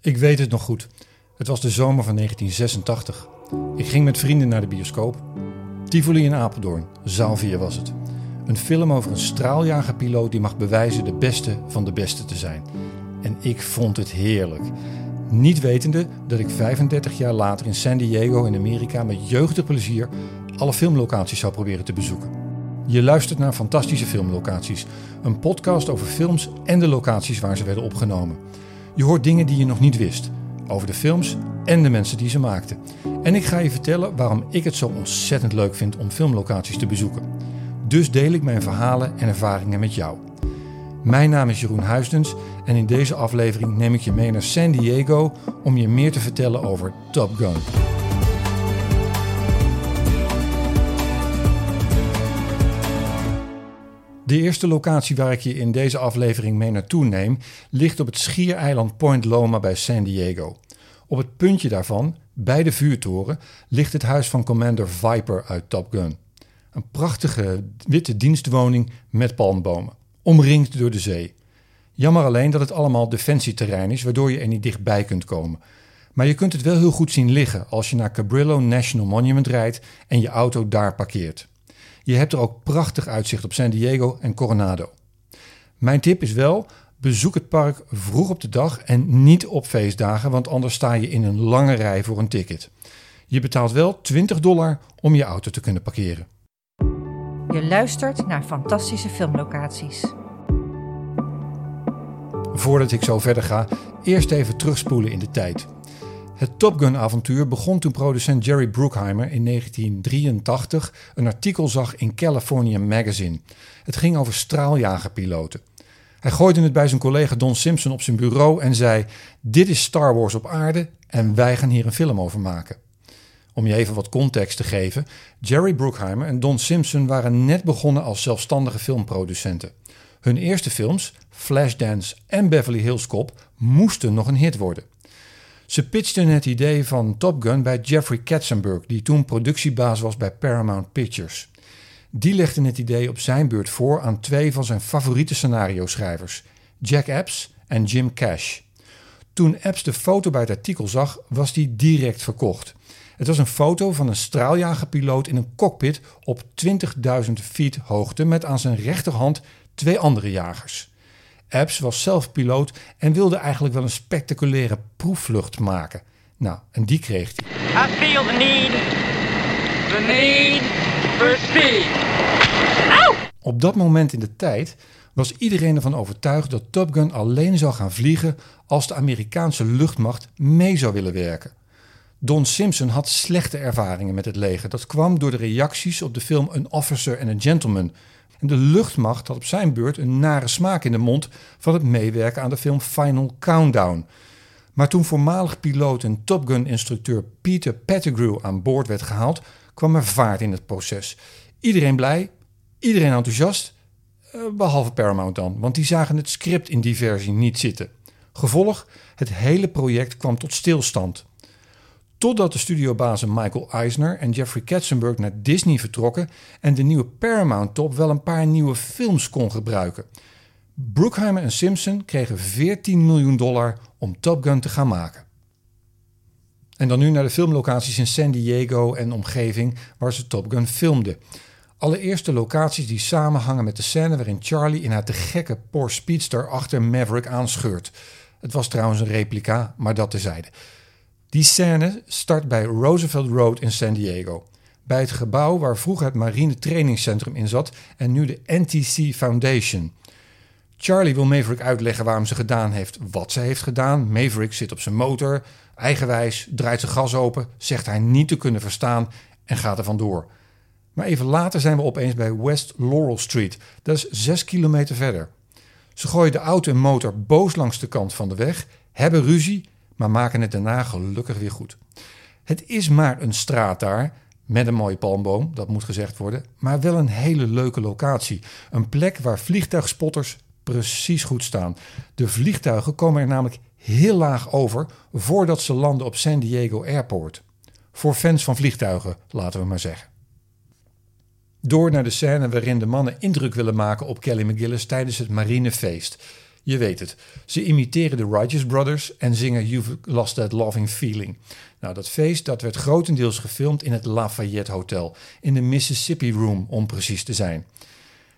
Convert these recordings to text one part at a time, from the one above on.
Ik weet het nog goed. Het was de zomer van 1986. Ik ging met vrienden naar de bioscoop. Tivoli in Apeldoorn, zaal 4 was het. Een film over een straaljagerpiloot die mag bewijzen de beste van de beste te zijn. En ik vond het heerlijk. Niet wetende dat ik 35 jaar later in San Diego in Amerika met jeugdig plezier alle filmlocaties zou proberen te bezoeken. Je luistert naar Fantastische Filmlocaties, een podcast over films en de locaties waar ze werden opgenomen. Je hoort dingen die je nog niet wist over de films en de mensen die ze maakten. En ik ga je vertellen waarom ik het zo ontzettend leuk vind om filmlocaties te bezoeken. Dus deel ik mijn verhalen en ervaringen met jou. Mijn naam is Jeroen Huisdens en in deze aflevering neem ik je mee naar San Diego om je meer te vertellen over Top Gun. De eerste locatie waar ik je in deze aflevering mee naartoe neem, ligt op het schiereiland Point Loma bij San Diego. Op het puntje daarvan, bij de vuurtoren, ligt het huis van Commander Viper uit Top Gun. Een prachtige witte dienstwoning met palmbomen, omringd door de zee. Jammer alleen dat het allemaal defensieterrein is, waardoor je er niet dichtbij kunt komen. Maar je kunt het wel heel goed zien liggen als je naar Cabrillo National Monument rijdt en je auto daar parkeert. Je hebt er ook prachtig uitzicht op San Diego en Coronado. Mijn tip is wel: bezoek het park vroeg op de dag en niet op feestdagen, want anders sta je in een lange rij voor een ticket. Je betaalt wel 20 dollar om je auto te kunnen parkeren. Je luistert naar fantastische filmlocaties. Voordat ik zo verder ga, eerst even terugspoelen in de tijd. Het Top Gun-avontuur begon toen producent Jerry Bruckheimer in 1983 een artikel zag in California Magazine. Het ging over straaljagerpiloten. Hij gooide het bij zijn collega Don Simpson op zijn bureau en zei: Dit is Star Wars op aarde en wij gaan hier een film over maken. Om je even wat context te geven: Jerry Bruckheimer en Don Simpson waren net begonnen als zelfstandige filmproducenten. Hun eerste films, Flashdance en Beverly Hills Cop, moesten nog een hit worden. Ze pitchten het idee van Top Gun bij Jeffrey Katzenberg, die toen productiebaas was bij Paramount Pictures. Die legde het idee op zijn beurt voor aan twee van zijn favoriete scenario-schrijvers, Jack Epps en Jim Cash. Toen Epps de foto bij het artikel zag, was die direct verkocht. Het was een foto van een straaljagerpiloot in een cockpit op 20.000 feet hoogte met aan zijn rechterhand twee andere jagers. Epps was zelf piloot en wilde eigenlijk wel een spectaculaire proefvlucht maken. Nou, en die kreeg hij. I feel the need, the need for speed. Op dat moment in de tijd was iedereen ervan overtuigd dat Top Gun alleen zou gaan vliegen als de Amerikaanse luchtmacht mee zou willen werken. Don Simpson had slechte ervaringen met het leger. Dat kwam door de reacties op de film An Officer and a Gentleman en de luchtmacht had op zijn beurt een nare smaak in de mond van het meewerken aan de film Final Countdown. Maar toen voormalig piloot en Top Gun-instructeur Peter Pettigrew aan boord werd gehaald, kwam er vaart in het proces. Iedereen blij, iedereen enthousiast, eh, behalve Paramount dan, want die zagen het script in die versie niet zitten. Gevolg, het hele project kwam tot stilstand. Totdat de studiobazen Michael Eisner en Jeffrey Katzenberg naar Disney vertrokken en de nieuwe Paramount-top wel een paar nieuwe films kon gebruiken. Bruckheimer en Simpson kregen 14 miljoen dollar om Top Gun te gaan maken. En dan nu naar de filmlocaties in San Diego en omgeving waar ze Top Gun filmden. Allereerst locaties die samenhangen met de scène waarin Charlie in haar te gekke Porsche Speedster achter Maverick aanscheurt. Het was trouwens een replica, maar dat tezijde. Die scène start bij Roosevelt Road in San Diego. Bij het gebouw waar vroeger het marine trainingscentrum in zat en nu de NTC Foundation. Charlie wil Maverick uitleggen waarom ze gedaan heeft wat ze heeft gedaan. Maverick zit op zijn motor, eigenwijs, draait zijn gas open, zegt hij niet te kunnen verstaan en gaat er vandoor. Maar even later zijn we opeens bij West Laurel Street. Dat is zes kilometer verder. Ze gooien de auto en motor boos langs de kant van de weg, hebben ruzie maar maken het daarna gelukkig weer goed. Het is maar een straat daar, met een mooie palmboom, dat moet gezegd worden, maar wel een hele leuke locatie. Een plek waar vliegtuigspotters precies goed staan. De vliegtuigen komen er namelijk heel laag over voordat ze landen op San Diego Airport. Voor fans van vliegtuigen, laten we maar zeggen. Door naar de scène waarin de mannen indruk willen maken op Kelly McGillis tijdens het marinefeest. Je weet het. Ze imiteren de Righteous Brothers en zingen You've Lost That Loving Feeling. Nou, dat feest dat werd grotendeels gefilmd in het Lafayette Hotel. In de Mississippi Room, om precies te zijn.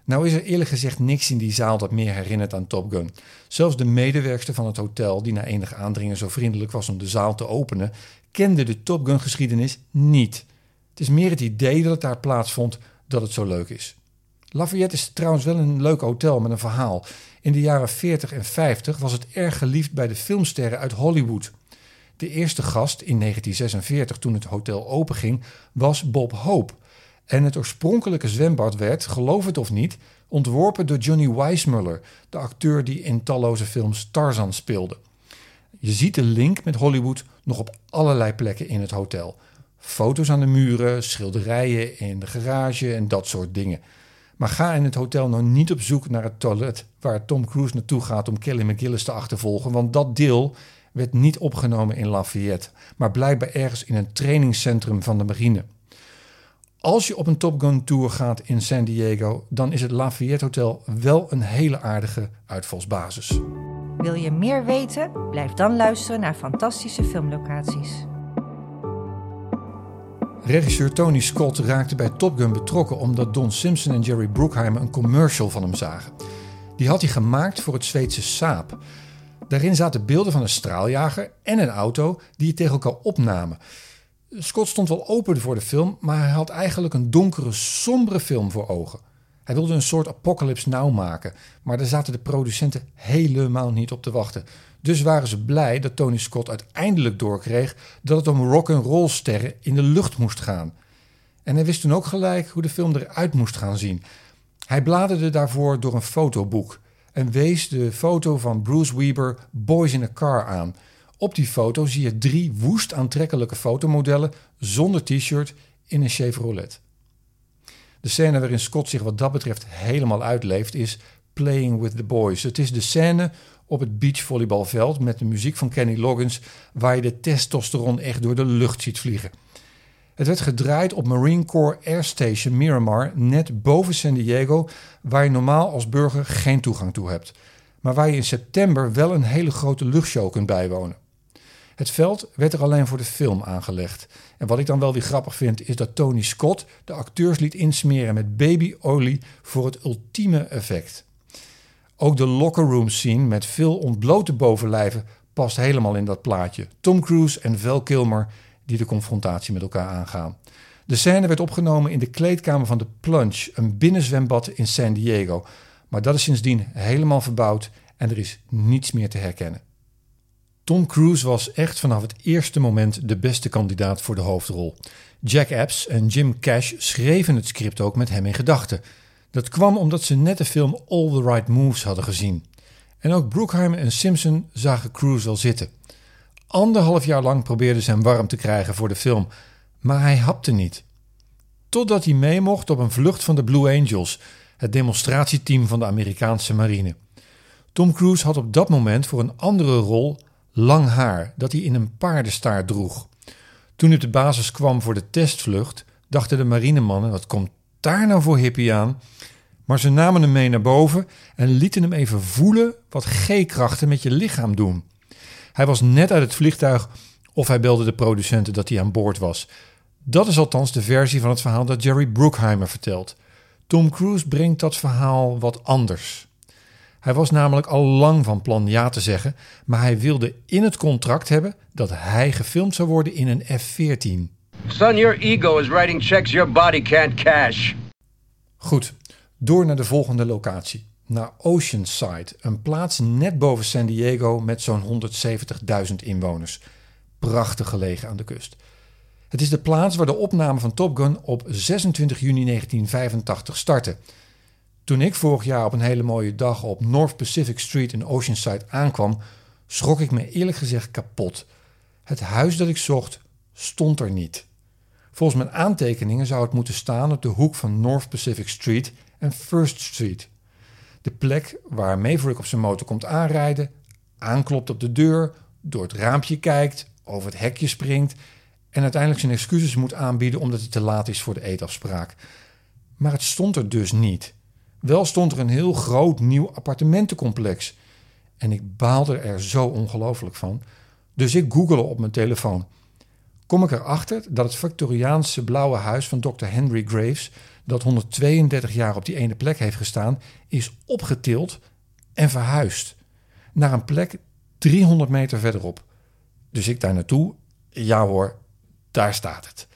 Nou is er eerlijk gezegd niks in die zaal dat meer herinnert aan Top Gun. Zelfs de medewerkster van het hotel, die na enig aandringen zo vriendelijk was om de zaal te openen, kende de Top Gun geschiedenis niet. Het is meer het idee dat het daar plaatsvond dat het zo leuk is. Lafayette is trouwens wel een leuk hotel met een verhaal. In de jaren 40 en 50 was het erg geliefd bij de filmsterren uit Hollywood. De eerste gast in 1946, toen het hotel openging, was Bob Hope. En het oorspronkelijke zwembad werd, geloof het of niet, ontworpen door Johnny Weissmuller, de acteur die in talloze films Tarzan speelde. Je ziet de link met Hollywood nog op allerlei plekken in het hotel. Foto's aan de muren, schilderijen in de garage en dat soort dingen. Maar ga in het hotel nou niet op zoek naar het toilet waar Tom Cruise naartoe gaat om Kelly McGillis te achtervolgen, want dat deel werd niet opgenomen in Lafayette, maar blijkbaar ergens in een trainingscentrum van de marine. Als je op een Top Gun Tour gaat in San Diego, dan is het Lafayette Hotel wel een hele aardige uitvalsbasis. Wil je meer weten? Blijf dan luisteren naar fantastische filmlocaties. Regisseur Tony Scott raakte bij Top Gun betrokken omdat Don Simpson en Jerry Bruckheimer een commercial van hem zagen. Die had hij gemaakt voor het Zweedse Saab. Daarin zaten beelden van een straaljager en een auto die het tegen elkaar opnamen. Scott stond wel open voor de film, maar hij had eigenlijk een donkere, sombere film voor ogen. Hij wilde een soort Apocalypse Now maken, maar daar zaten de producenten helemaal niet op te wachten. Dus waren ze blij dat Tony Scott uiteindelijk doorkreeg dat het om rock and roll sterren in de lucht moest gaan. En hij wist toen ook gelijk hoe de film eruit moest gaan zien. Hij bladerde daarvoor door een fotoboek en wees de foto van Bruce Weber Boys in a Car aan. Op die foto zie je drie woest aantrekkelijke fotomodellen zonder t-shirt in een Chevrolet. De scène waarin Scott zich wat dat betreft helemaal uitleeft is Playing with the Boys. Het is de scène op het beachvolleybalveld met de muziek van Kenny Loggins waar je de testosteron echt door de lucht ziet vliegen. Het werd gedraaid op Marine Corps Air Station Miramar, net boven San Diego, waar je normaal als burger geen toegang toe hebt. Maar waar je in september wel een hele grote luchtshow kunt bijwonen. Het veld werd er alleen voor de film aangelegd. En wat ik dan wel weer grappig vind, is dat Tony Scott de acteurs liet insmeren met babyolie voor het ultieme effect. Ook de locker room scene met veel ontblote bovenlijven past helemaal in dat plaatje. Tom Cruise en Val Kilmer die de confrontatie met elkaar aangaan. De scène werd opgenomen in de kleedkamer van de Plunge, een binnenzwembad in San Diego. Maar dat is sindsdien helemaal verbouwd en er is niets meer te herkennen. Tom Cruise was echt vanaf het eerste moment de beste kandidaat voor de hoofdrol. Jack Epps en Jim Cash schreven het script ook met hem in gedachten. Dat kwam omdat ze net de film All the Right Moves hadden gezien. En ook Bruckheimer en Simpson zagen Cruise al zitten. Anderhalf jaar lang probeerden ze hem warm te krijgen voor de film, maar hij hapte niet. Totdat hij mee mocht op een vlucht van de Blue Angels, het demonstratieteam van de Amerikaanse marine. Tom Cruise had op dat moment voor een andere rol lang haar dat hij in een paardenstaart droeg. Toen op de basis kwam voor de testvlucht, dachten de marinemannen: wat komt daar nou voor hippie aan? Maar ze namen hem mee naar boven en lieten hem even voelen wat G-krachten met je lichaam doen. Hij was net uit het vliegtuig of hij belde de producenten dat hij aan boord was. Dat is althans de versie van het verhaal dat Jerry Bruckheimer vertelt. Tom Cruise brengt dat verhaal wat anders. Hij was namelijk al lang van plan ja te zeggen, maar hij wilde in het contract hebben dat hij gefilmd zou worden in een F-14. Son, your ego is writing checks your body can't cash. Goed, door naar de volgende locatie. Naar Oceanside, een plaats net boven San Diego met zo'n 170.000 inwoners. Prachtig gelegen aan de kust. Het is de plaats waar de opname van Top Gun op 26 juni 1985 startte. Toen ik vorig jaar op een hele mooie dag op North Pacific Street in Oceanside aankwam, schrok ik me eerlijk gezegd kapot. Het huis dat ik zocht stond er niet. Volgens mijn aantekeningen zou het moeten staan op de hoek van North Pacific Street en First Street. De plek waar Maverick op zijn motor komt aanrijden, aanklopt op de deur, door het raampje kijkt, over het hekje springt en uiteindelijk zijn excuses moet aanbieden omdat het te laat is voor de eetafspraak. Maar het stond er dus niet. Wel stond er een heel groot nieuw appartementencomplex. En ik baalde er zo ongelooflijk van. Dus ik googelde op mijn telefoon. Kom ik erachter dat het Victoriaanse blauwe huis van Dr. Henry Graves, dat 132 jaar op die ene plek heeft gestaan, is opgetild en verhuisd naar een plek 300 meter verderop. Dus ik daar naartoe. Ja hoor, daar staat het.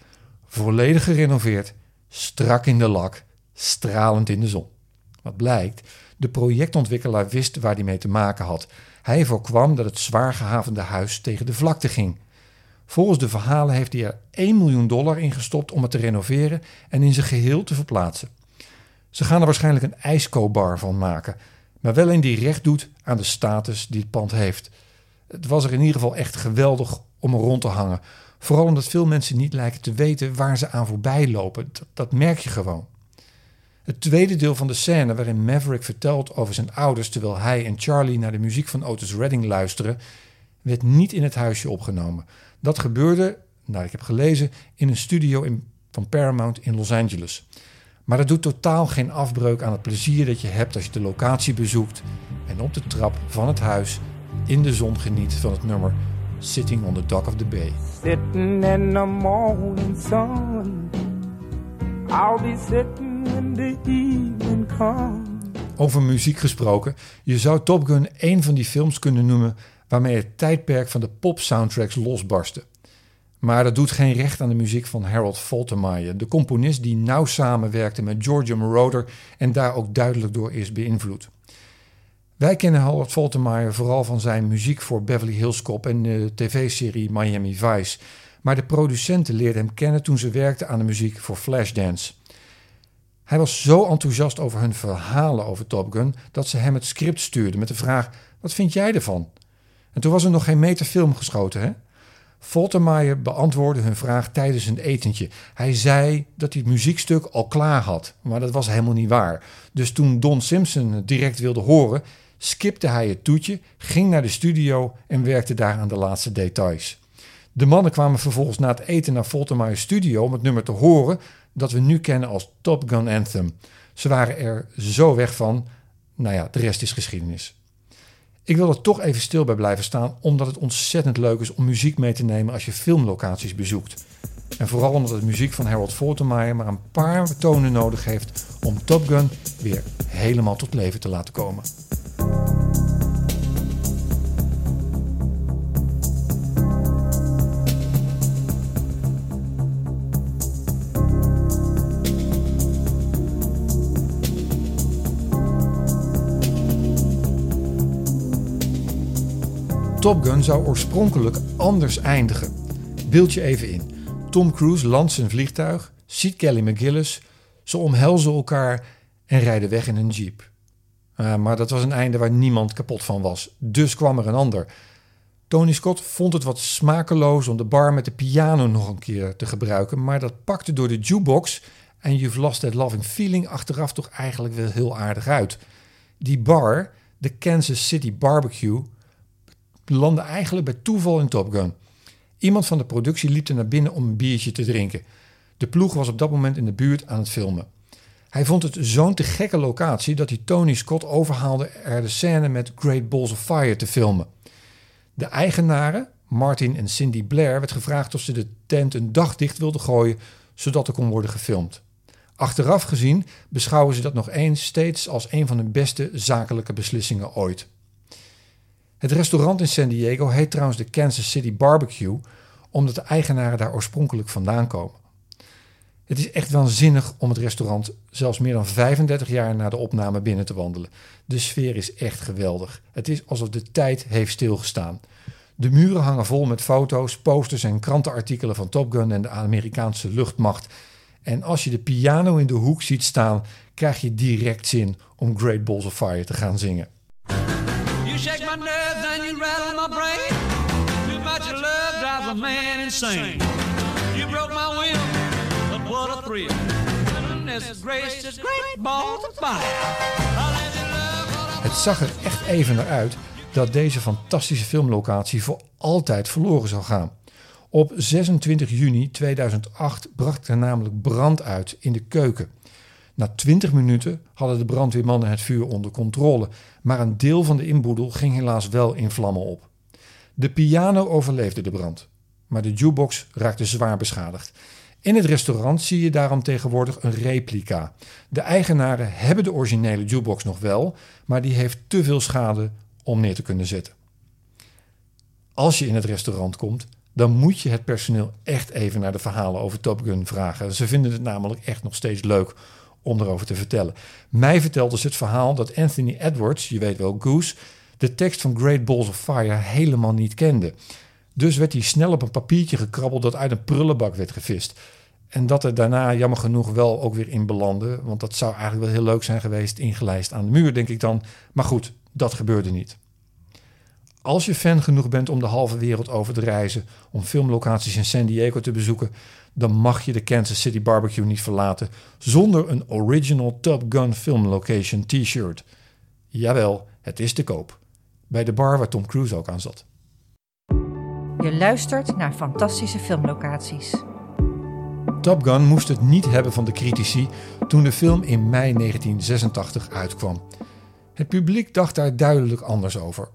Volledig gerenoveerd, strak in de lak, stralend in de zon. Wat blijkt, de projectontwikkelaar wist waar hij mee te maken had. Hij voorkwam dat het zwaar gehavende huis tegen de vlakte ging. Volgens de verhalen heeft hij er 1 miljoen dollar in gestopt om het te renoveren en in zijn geheel te verplaatsen. Ze gaan er waarschijnlijk een ijskobar van maken, maar wel een die recht doet aan de status die het pand heeft. Het was er in ieder geval echt geweldig om er rond te hangen. Vooral omdat veel mensen niet lijken te weten waar ze aan voorbij lopen. Dat, dat merk je gewoon. Het tweede deel van de scène waarin Maverick vertelt over zijn ouders terwijl hij en Charlie naar de muziek van Otis Redding luisteren, werd niet in het huisje opgenomen. Dat gebeurde, nou ik heb gelezen, in een studio in, van Paramount in Los Angeles. Maar dat doet totaal geen afbreuk aan het plezier dat je hebt als je de locatie bezoekt en op de trap van het huis in de zon geniet van het nummer Sitting on the Dock of the Bay. Sitting in the morning sun. I'll be sitting the evening. Over muziek gesproken, je zou Top Gun een van die films kunnen noemen waarmee het tijdperk van de pop-soundtracks losbarstte. Maar dat doet geen recht aan de muziek van Harold Faltermeyer, de componist die nauw samenwerkte met Giorgio Moroder en daar ook duidelijk door is beïnvloed. Wij kennen Harold Faltermeyer vooral van zijn muziek voor Beverly Hills Cop en de tv-serie Miami Vice, maar de producenten leerden hem kennen toen ze werkten aan de muziek voor Flashdance. Hij was zo enthousiast over hun verhalen over Top Gun dat ze hem het script stuurden met de vraag: Wat vind jij ervan? En toen was er nog geen meter film geschoten, hè? Voltermaier beantwoordde hun vraag tijdens een etentje. Hij zei dat hij het muziekstuk al klaar had, maar dat was helemaal niet waar. Dus toen Don Simpson het direct wilde horen, skipte hij het toetje, ging naar de studio en werkte daar aan de laatste details. De mannen kwamen vervolgens na het eten naar Voltermaier studio om het nummer te horen dat we nu kennen als Top Gun Anthem. Ze waren er zo weg van, nou ja, de rest is geschiedenis. Ik wil er toch even stil bij blijven staan, omdat het ontzettend leuk is om muziek mee te nemen als je filmlocaties bezoekt. En vooral omdat de muziek van Harold Faltermeyer maar een paar tonen nodig heeft om Top Gun weer helemaal tot leven te laten komen. Top Gun zou oorspronkelijk anders eindigen. Beeld je even in. Tom Cruise landt zijn vliegtuig, ziet Kelly McGillis, ze omhelzen elkaar en rijden weg in een jeep. Uh, maar dat was een einde waar niemand kapot van was. Dus kwam er een ander. Tony Scott vond het wat smakeloos om de bar met de piano nog een keer te gebruiken, maar dat pakte door de jukebox en You've Lost That Loving Feeling achteraf toch eigenlijk wel heel aardig uit. Die bar, de Kansas City Barbecue, landde eigenlijk bij toeval in Top Gun. Iemand van de productie liep er naar binnen om een biertje te drinken. De ploeg was op dat moment in de buurt aan het filmen. Hij vond het zo'n te gekke locatie dat hij Tony Scott overhaalde er de scène met Great Balls of Fire te filmen. De eigenaren, Martin en Cindy Blair, werd gevraagd of ze de tent een dag dicht wilden gooien zodat er kon worden gefilmd. Achteraf gezien beschouwen ze dat nog eens steeds als een van de beste zakelijke beslissingen ooit. Het restaurant in San Diego heet trouwens de Kansas City Barbecue, omdat de eigenaren daar oorspronkelijk vandaan komen. Het is echt waanzinnig om het restaurant zelfs meer dan 35 jaar na de opname binnen te wandelen. De sfeer is echt geweldig. Het is alsof de tijd heeft stilgestaan. De muren hangen vol met foto's, posters en krantenartikelen van Top Gun en de Amerikaanse luchtmacht. En als je de piano in de hoek ziet staan, krijg je direct zin om Great Balls of Fire te gaan zingen. Shake my nerves and you rattle my brain. Too much love drives a man insane. You broke my will, but what a thrill. Goodness gracious, great balls of fire. Het zag er echt even naar uit dat deze fantastische filmlocatie voor altijd verloren zou gaan. Op 26 juni 2008 brak er namelijk brand uit in de keuken. Na 20 minuten hadden de brandweermannen het vuur onder controle, maar een deel van de inboedel ging helaas wel in vlammen op. De piano overleefde de brand, maar de jukebox raakte zwaar beschadigd. In het restaurant zie je daarom tegenwoordig een replica. De eigenaren hebben de originele jukebox nog wel, maar die heeft te veel schade om neer te kunnen zetten. Als je in het restaurant komt, dan moet je het personeel echt even naar de verhalen over Top Gun vragen. Ze vinden het namelijk echt nog steeds leuk om erover te vertellen. Mij vertelde ze het verhaal dat Anthony Edwards, je weet wel Goose, de tekst van Great Balls of Fire helemaal niet kende. Dus werd hij snel op een papiertje gekrabbeld dat uit een prullenbak werd gevist. En dat er daarna jammer genoeg wel ook weer in belandde. Want dat zou eigenlijk wel heel leuk zijn geweest, ingelijst aan de muur, denk ik dan. Maar goed, dat gebeurde niet. Als je fan genoeg bent om de halve wereld over te reizen, om filmlocaties in San Diego te bezoeken, dan mag je de Kansas City Barbecue niet verlaten zonder een original Top Gun Film Location t-shirt. Jawel, het is te koop. Bij de bar waar Tom Cruise ook aan zat. Je luistert naar fantastische filmlocaties. Top Gun moest het niet hebben van de critici toen de film in mei 1986 uitkwam. Het publiek dacht daar duidelijk anders over.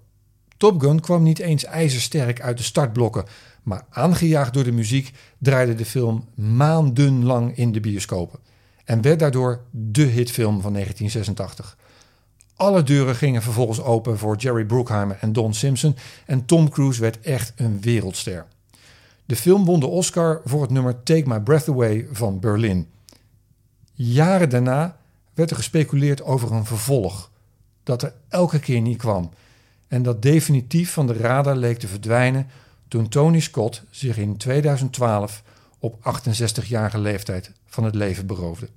Top Gun kwam niet eens ijzersterk uit de startblokken, maar aangejaagd door de muziek draaide de film maandenlang in de bioscopen en werd daardoor de hitfilm van 1986. Alle deuren gingen vervolgens open voor Jerry Bruckheimer en Don Simpson en Tom Cruise werd echt een wereldster. De film won de Oscar voor het nummer Take My Breath Away van Berlin. Jaren daarna werd er gespeculeerd over een vervolg, dat er elke keer niet kwam en dat definitief van de radar leek te verdwijnen toen Tony Scott zich in 2012 op 68-jarige leeftijd van het leven beroofde.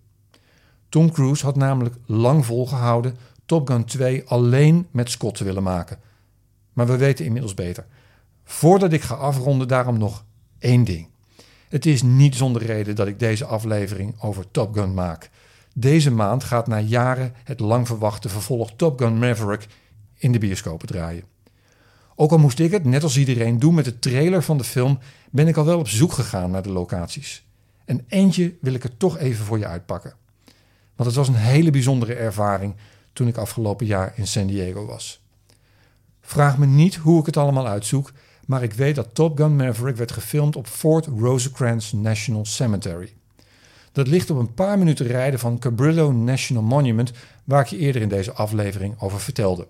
Tom Cruise had namelijk lang volgehouden Top Gun 2 alleen met Scott te willen maken. Maar we weten inmiddels beter. Voordat ik ga afronden, daarom nog één ding. Het is niet zonder reden dat ik deze aflevering over Top Gun maak. Deze maand gaat na jaren het lang verwachte vervolg Top Gun Maverick in de bioscopen draaien. Ook al moest ik het, net als iedereen, doen met de trailer van de film, ben ik al wel op zoek gegaan naar de locaties. En eentje wil ik er toch even voor je uitpakken. Want het was een hele bijzondere ervaring toen ik afgelopen jaar in San Diego was. Vraag me niet hoe ik het allemaal uitzoek, maar ik weet dat Top Gun Maverick werd gefilmd op Fort Rosecrans National Cemetery. Dat ligt op een paar minuten rijden van Cabrillo National Monument, waar ik je eerder in deze aflevering over vertelde.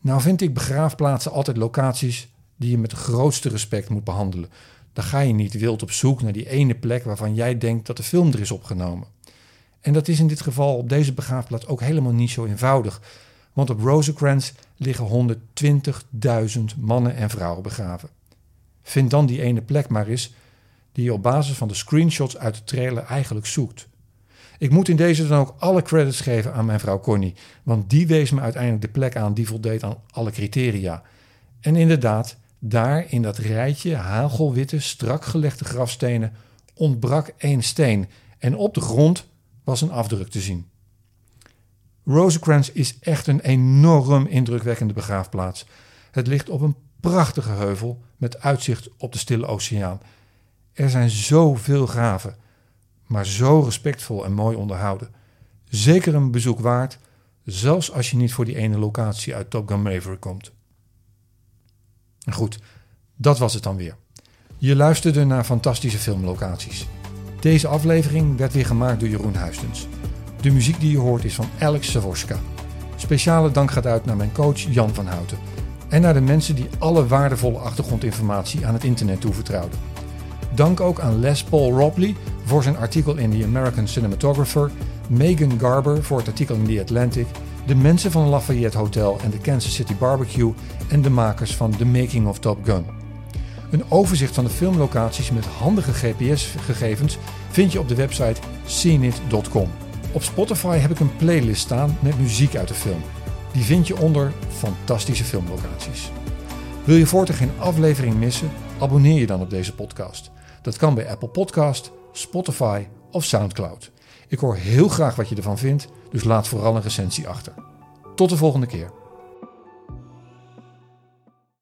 Nou vind ik begraafplaatsen altijd locaties die je met grootste respect moet behandelen. Dan ga je niet wild op zoek naar die ene plek waarvan jij denkt dat de film er is opgenomen. En dat is in dit geval op deze begraafplaats ook helemaal niet zo eenvoudig. Want op Rosecrans liggen 120.000 mannen en vrouwen begraven. Vind dan die ene plek maar eens die je op basis van de screenshots uit de trailer eigenlijk zoekt. Ik moet in deze dan ook alle credits geven aan mijn vrouw Connie, want die wees me uiteindelijk de plek aan die voldeed aan alle criteria. En inderdaad, daar in dat rijtje hagelwitte, strak gelegde grafstenen ontbrak één steen en op de grond was een afdruk te zien. Rosecrans is echt een enorm indrukwekkende begraafplaats. Het ligt op een prachtige heuvel met uitzicht op de Stille Oceaan. Er zijn zoveel graven maar zo respectvol en mooi onderhouden. Zeker een bezoek waard, zelfs als je niet voor die ene locatie uit Top Gun Maverick komt. Goed, dat was het dan weer. Je luisterde naar fantastische filmlocaties. Deze aflevering werd weer gemaakt door Jeroen Huistens. De muziek die je hoort is van Alex Savoska. Speciale dank gaat uit naar mijn coach Jan van Houten. En naar de mensen die alle waardevolle achtergrondinformatie aan het internet toevertrouwden. Dank ook aan Les Paul Robley voor zijn artikel in The American Cinematographer, Megan Garber voor het artikel in The Atlantic, de mensen van Lafayette Hotel en de Kansas City Barbecue en de makers van The Making of Top Gun. Een overzicht van de filmlocaties met handige GPS-gegevens vind je op de website seenit.com. Op Spotify heb ik een playlist staan met muziek uit de film. Die vind je onder Fantastische Filmlocaties. Wil je voortaan geen aflevering missen? Abonneer je dan op deze podcast. Dat kan bij Apple Podcast, Spotify of SoundCloud. Ik hoor heel graag wat je ervan vindt, dus laat vooral een recensie achter. Tot de volgende keer.